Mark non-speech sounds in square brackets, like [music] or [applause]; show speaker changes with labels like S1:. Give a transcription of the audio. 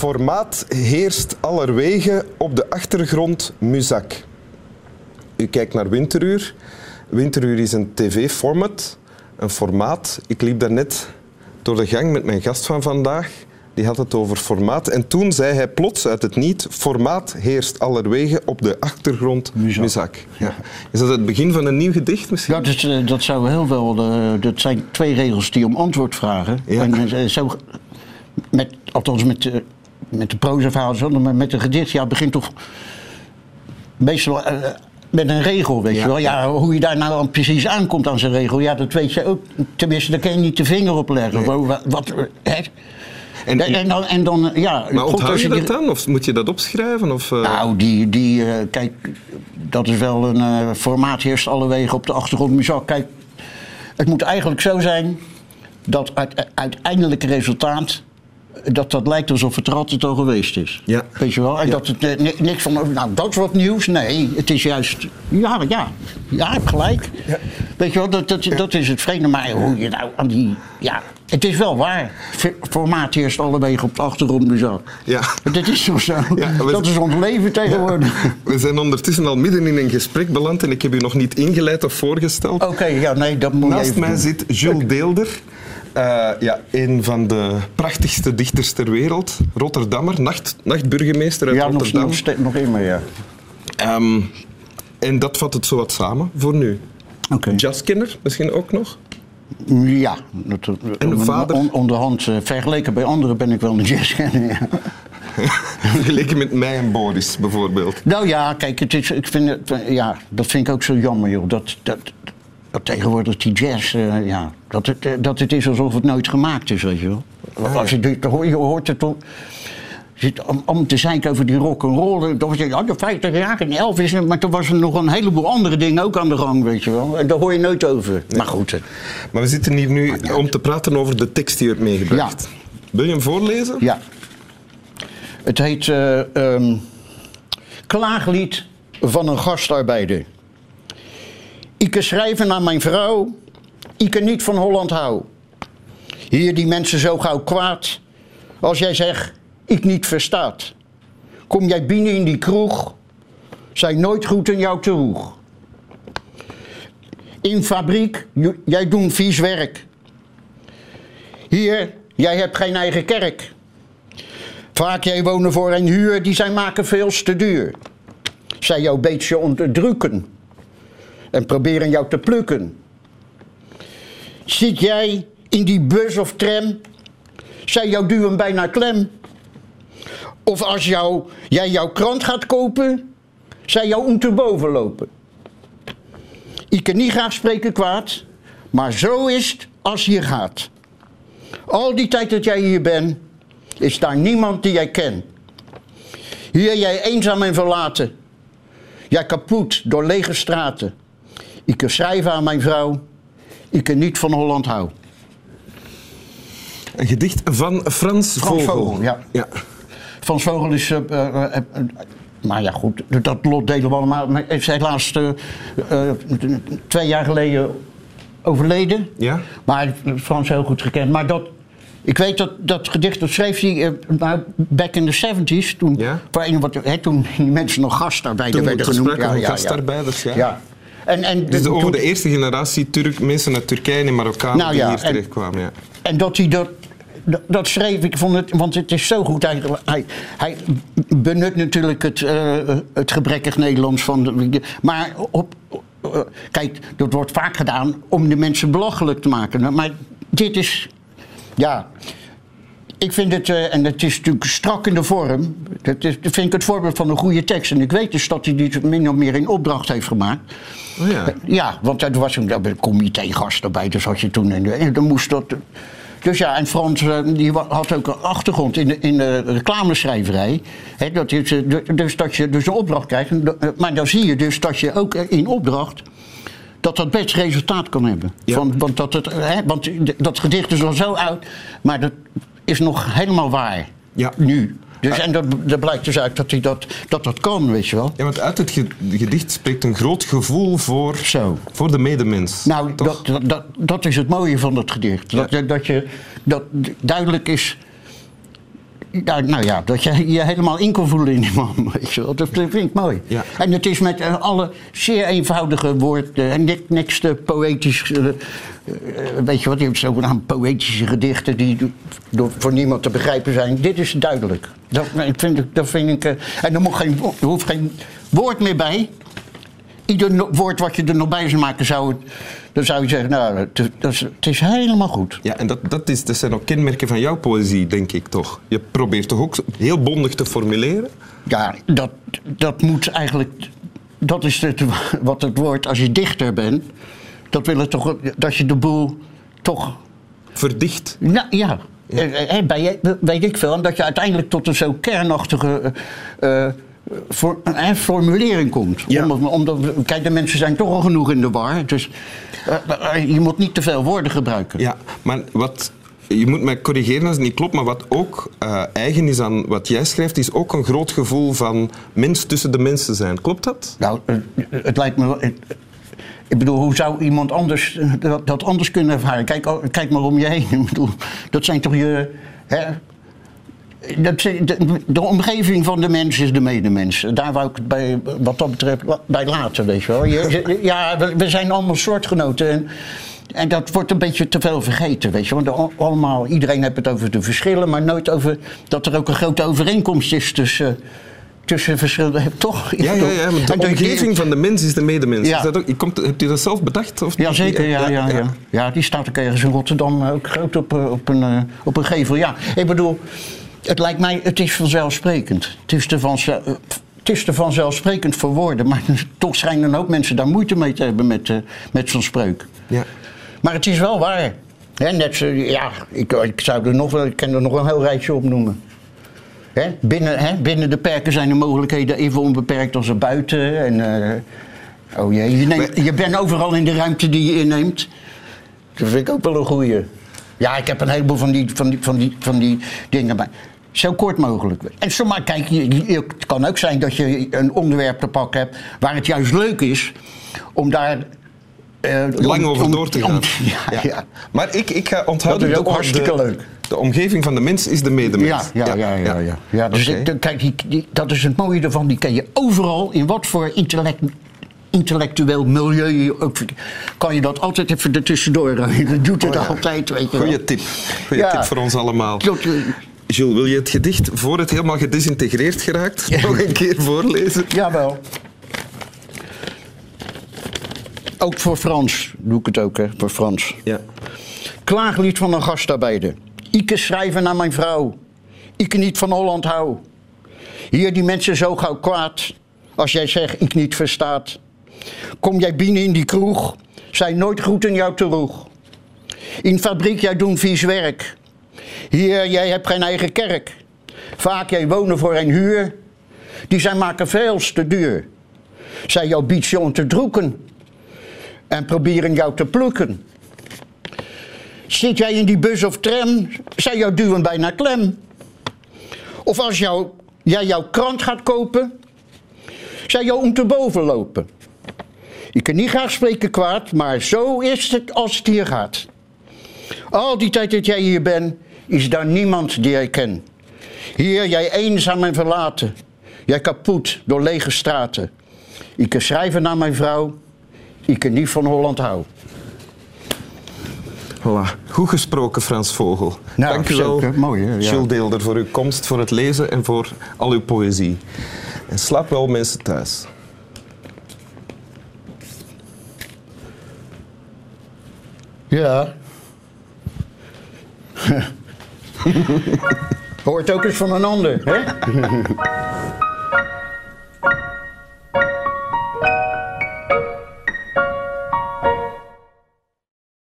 S1: Formaat heerst allerwege op de achtergrond muzak. U kijkt naar Winteruur. Winteruur is een tv-format, een formaat. Ik liep daarnet door de gang met mijn gast van vandaag. Die had het over formaat. En toen zei hij plots uit het niet: formaat heerst allerwege op de achtergrond
S2: Muzak.
S1: muzak. Ja. Is dat het begin van een nieuw gedicht misschien?
S2: Ja, dat, eh, dat zou heel wel. eh, dat zijn twee regels die om antwoord vragen.
S1: Ja.
S2: En eh, zo, met, althans met, met de prozaverhaal, zo, maar met een gedicht, ja, het begint toch meestal eh, met een regel, weet
S1: Ja.
S2: je wel. Ja, hoe je daar nou aan precies aankomt aan zijn regel, ja, dat weet je ook. Tenminste, daar kan je niet de vinger op leggen.
S1: Nee.
S2: Wat, wat, hè?
S1: En-
S2: En, dan, en dan, eh, ja.
S1: maar onthoud je dat dan? Of moet je dat opschrijven? Of, eh,
S2: nou, die, die eh, kijk, dat is wel een eh, formaat heerst alle wegen op de achtergrond. Muzak, kijk, het moet eigenlijk zo zijn dat het uiteindelijke resultaat, dat dat lijkt alsof het er altijd al geweest is.
S1: Ja.
S2: Weet je wel? En
S1: Ja.
S2: dat het eh, ni- niks van, nou, dat is wat nieuws. Nee, het is juist, ja, ja, ja, heb gelijk.
S1: Ja.
S2: Weet je wel, dat, dat, dat is het vreemde. Maar hoe je nou aan die, ja, het is wel waar. Formaat heerst alle wegen op de achtergrond. Muzak.
S1: Ja.
S2: Dat is toch zo?
S1: Ja, we-
S2: dat is ons leven tegenwoordig.
S1: We zijn ondertussen al midden in een gesprek beland en ik heb u nog niet ingeleid of voorgesteld.
S2: Oké, ja, nee, dat moet je
S1: Naast mij
S2: doen.
S1: zit Jules Deelder. Eh, ja, een van de prachtigste dichters ter wereld. Rotterdammer, nacht, nachtburgemeester uit
S2: Ja, nog,
S1: Rotterdam.
S2: nog, ste- nog immer, ja.
S1: Ehm, en dat vat het zo wat samen voor nu.
S2: Oké.
S1: Jazzkenner misschien ook nog?
S2: Ja. Dat,
S1: En vader?
S2: on- onderhand, eh, vergeleken bij anderen ben ik wel een jazzkenner, ja. [laughs]
S1: Vergeleken met mij en Boris bijvoorbeeld.
S2: Nou ja, kijk, het is, ik vind het, eh, ja, dat vind ik ook zo jammer, joh. Dat, dat, dat tegenwoordig die jazz, eh, ja, dat het, eh, dat het is alsof het nooit gemaakt is, weet je wel. Als je, dit hoort- je hoort het toch... je zit om, om te zeiken over die rock and roll, dan was je, ja, de 50 jaar en Elvis, maar toen was er nog een heleboel andere dingen ook aan de gang, weet je wel. En daar hoor je nooit over. Maar goed, eh,
S1: Maar we zitten hier nu om te praten over de tekst die u hebt meegebracht. Wil je hem voorlezen?
S2: Ja. Het heet eh, ehm, Klaaglied van een gastarbeider. Ik schrijven aan mijn vrouw, ik niet van Holland hou. Hier die mensen zo gauw kwaad, als jij zegt, ik niet verstaat. Kom jij binnen in die kroeg, zijn nooit goed in jou te roeg. In fabriek, jij doet vies werk. Hier, jij hebt geen eigen kerk. Vaak jij wonen voor een huur, die zij maken veel te duur. Zij jou beetje onderdrukken en proberen jou te plukken. Zit jij in die bus of tram, zij jou duwen bijna klem. Of als jou, jij jouw krant gaat kopen, zij jou onderboven lopen. Ik kan niet graag spreken kwaad, maar zo is het als je gaat. Al die tijd dat jij hier bent, is daar niemand die jij kent. Hier jij eenzaam en verlaten. Jij kapot door lege straten. Ik kan schrijven aan mijn vrouw. Ik kan niet van Holland hou.
S1: Een gedicht van Frans,
S2: Frans
S1: Vogel.
S2: Vogel, ja.
S1: ja.
S2: Van Vogel is. eh, eh, eh, eh, maar ja, goed, dat lot delen we allemaal. Maar hij is helaas twee jaar geleden overleden.
S1: Ja?
S2: Maar Frans heel goed gekend. Maar dat, ik weet dat dat gedicht, dat schreef hij nou, back in the 70s. Toen,
S1: Ja?
S2: wat, hè, toen die mensen nog gastarbeiders werden
S1: we
S2: genoemd.
S1: van gastarbeiders, ja.
S2: ja. En, en,
S1: Dus de, over
S2: toen-
S1: de eerste generatie Turk, mensen uit Turkije en Marokkanen
S2: Nou
S1: die
S2: ja,
S1: hier
S2: en-
S1: terechtkwamen. Ja.
S2: En dat hij dat, dat, schreef, ik vond het, want het is zo goed. Hij, hij, hij benut natuurlijk het, eh, het gebrekkig Nederlands van. De, maar op, eh, kijk, dat wordt vaak gedaan om de mensen belachelijk te maken. Maar dit is, ja. Ik vind het, eh, en het is natuurlijk strak in de vorm. Dat, is, dat vind ik het voorbeeld van een goede tekst. En ik weet dus dat hij dit min of meer in opdracht heeft gemaakt.
S1: Oh ja.
S2: Ja, want er was een, een comité-gast erbij, dus had je toen. En, en dan moest dat. Dus ja, en Frans eh, die had ook een achtergrond in de, in de reclameschrijverij. Hè, dat is, eh, dus dat je dus een opdracht krijgt. Eh, Maar dan zie je dus dat je ook eh, in opdracht. dat dat best resultaat kan hebben.
S1: Ja.
S2: Van, want dat, het, hè, want dat gedicht is al zo oud, maar dat is nog helemaal waar.
S1: Ja.
S2: Nu. Dus, en dat, dat blijkt dus uit dat hij dat, dat dat kan, weet je wel.
S1: Ja, want uit het ge- gedicht spreekt een groot gevoel voor,
S2: Zo.
S1: voor de medemens.
S2: Nou, dat, dat, dat, dat is het mooie van het gedicht. Dat, dat, je, dat duidelijk is Ja, nou ja, dat je je helemaal in kan voelen in die man. [laughs] Weet je wel. Dat vind ik mooi.
S1: Ja.
S2: En het is met eh, alle zeer eenvoudige woorden. En nik- niks te poëtisch. eh, eh, weet je wat, je hebt zogenaamd poëtische gedichten die door, voor niemand te begrijpen zijn. Dit is duidelijk. Dat, ik vind, ik- dat vind ik. eh, en er, moet geen, er hoeft geen woord meer bij. Ieder woord wat je er nog bij zou maken, zou, het- dan zou je zeggen: Nou, het, dat is, het is helemaal goed.
S1: Ja, en dat, dat, is, dat zijn ook kenmerken van jouw poëzie, denk ik toch? Je probeert toch ook heel bondig te formuleren?
S2: Ja, dat, dat moet eigenlijk. Dat is het, [laughs] wat het woord als je dichter bent. Dat wil het toch. Dat je de boel toch.
S1: Verdicht.
S2: Nou ja. eh, eh, bij, weet ik veel. En dat je uiteindelijk tot een zo kernachtige. eh, eh, voor, een formulering komt.
S1: Ja.
S2: Omdat, kijk, de mensen zijn toch al genoeg in de war. Dus eh, eh, je moet niet te veel woorden gebruiken.
S1: Ja, maar wat... Je moet mij corrigeren als het niet klopt, maar wat ook eh, eigen is aan wat jij schrijft, is ook een groot gevoel van mens tussen de mensen zijn. Klopt dat?
S2: Nou, eh, het lijkt me. het- Ik bedoel, hoe zou iemand anders eh, dat, dat anders kunnen ervaren? Kijk, al- kijk maar om je heen. [laughs] Ik bedoel, dat zijn toch je. Hè? De, omgeving van de mens is de medemens. Daar wou ik het bij, wat dat betreft bij laten, weet je wel. Je- ja, we, zijn allemaal soortgenoten. En, en dat wordt een beetje te veel vergeten, weet je. Want al- allemaal, iedereen heeft het over de verschillen, maar nooit over dat er ook een grote overeenkomst is tussen, tussen verschillende. Toch?
S1: Ja, ja, ja maar de
S2: en
S1: omgeving van de mens is de medemens.
S2: Ja.
S1: Is dat ook, je komt, hebt u dat zelf bedacht? Of
S2: Ja, zeker. Ja, ja, ja. ja, die staat ook ergens in Rotterdam ook groot op, eh, op, een, eh, op een gevel. Ja, ik bedoel, het lijkt mij, het is vanzelfsprekend. Het is eh, het is vanzelfsprekend voor woorden, maar [laughs] toch schijnen een hoop mensen daar moeite mee te hebben met, eh, met zo'n spreuk.
S1: Ja.
S2: Maar het is wel waar. Net zo, ja, ik, ik zou er nog wel, ik kan er nog een heel rijtje op noemen. Binnen, binnen de perken zijn de mogelijkheden even onbeperkt als er buiten. En, eh, oh jee, je, neemt, je bent overal in de ruimte die je inneemt. Dat vind ik ook wel een goeie. Ja, ik heb een heleboel van die, van die, van die, van die dingen. Maar zo kort mogelijk. En zomaar, kijk, je, je- het kan ook zijn dat je een onderwerp te pakken hebt waar het juist leuk is om daar. eh,
S1: Lang
S2: om-
S1: over
S2: om-
S1: door te
S2: om-
S1: gaan. [laughs]
S2: ja, ja.
S1: Maar ik, ik ga onthouden...
S2: Dat is ook
S1: de-
S2: hartstikke
S1: de-
S2: leuk.
S1: De omgeving van de mens is de medemens.
S2: Ja, ja, ja, ja. ja, ja. dus ik- kijk, die, die- dat is het mooie ervan. Die kan je overal, in wat voor intellect, intellectueel milieu je ook... kan je dat altijd even ertussendoor [laughs] gooien. Dat doet het
S1: Oh
S2: altijd, weet je wel.
S1: Goeie tip. Goeie tip voor ons allemaal.
S2: Dat,
S1: Jules, wil je het gedicht, voor het helemaal gedesintegreerd geraakt, nog een keer voorlezen?
S2: Jawel. Ook voor Frans doe ik het ook, hè, voor Frans.
S1: Ja.
S2: Klaaglied van een gastarbeider. Ike schrijven naar mijn vrouw. Ike niet van Holland hou. Hier die mensen zo gauw kwaad. Als jij zegt ik niet verstaat. Kom jij binnen in die kroeg. Zij nooit goed in jou te roeg. In fabriek jij doen vies werk. Hier jij hebt geen eigen kerk. Vaak jij wonen voor een huur. Die zij maken veel te duur. Zij jou biedt om te droeken. En proberen jou te plukken. Zit jij in die bus of tram, zij jou duwen bijna klem. Of als jou, jij jouw krant gaat kopen, zij jou om te boven lopen. Ik kan niet graag spreken kwaad, maar zo is het als het hier gaat. Al die tijd dat jij hier bent, is daar niemand die jij kent. Hier jij eenzaam en verlaten, jij kapot door lege straten. Ik kan schrijven naar mijn vrouw, ik kan niet van Holland hou.
S1: Voilà. Goed gesproken, Frans Vogel.
S2: Nou,
S1: Dank u wel.
S2: Mooi, hè? Ja.
S1: Jules Deelder, voor uw komst, voor het lezen en voor al uw poëzie. En slaap wel mensen thuis.
S2: Ja. [laughs] Hoort ook eens van een ander, hè? [laughs]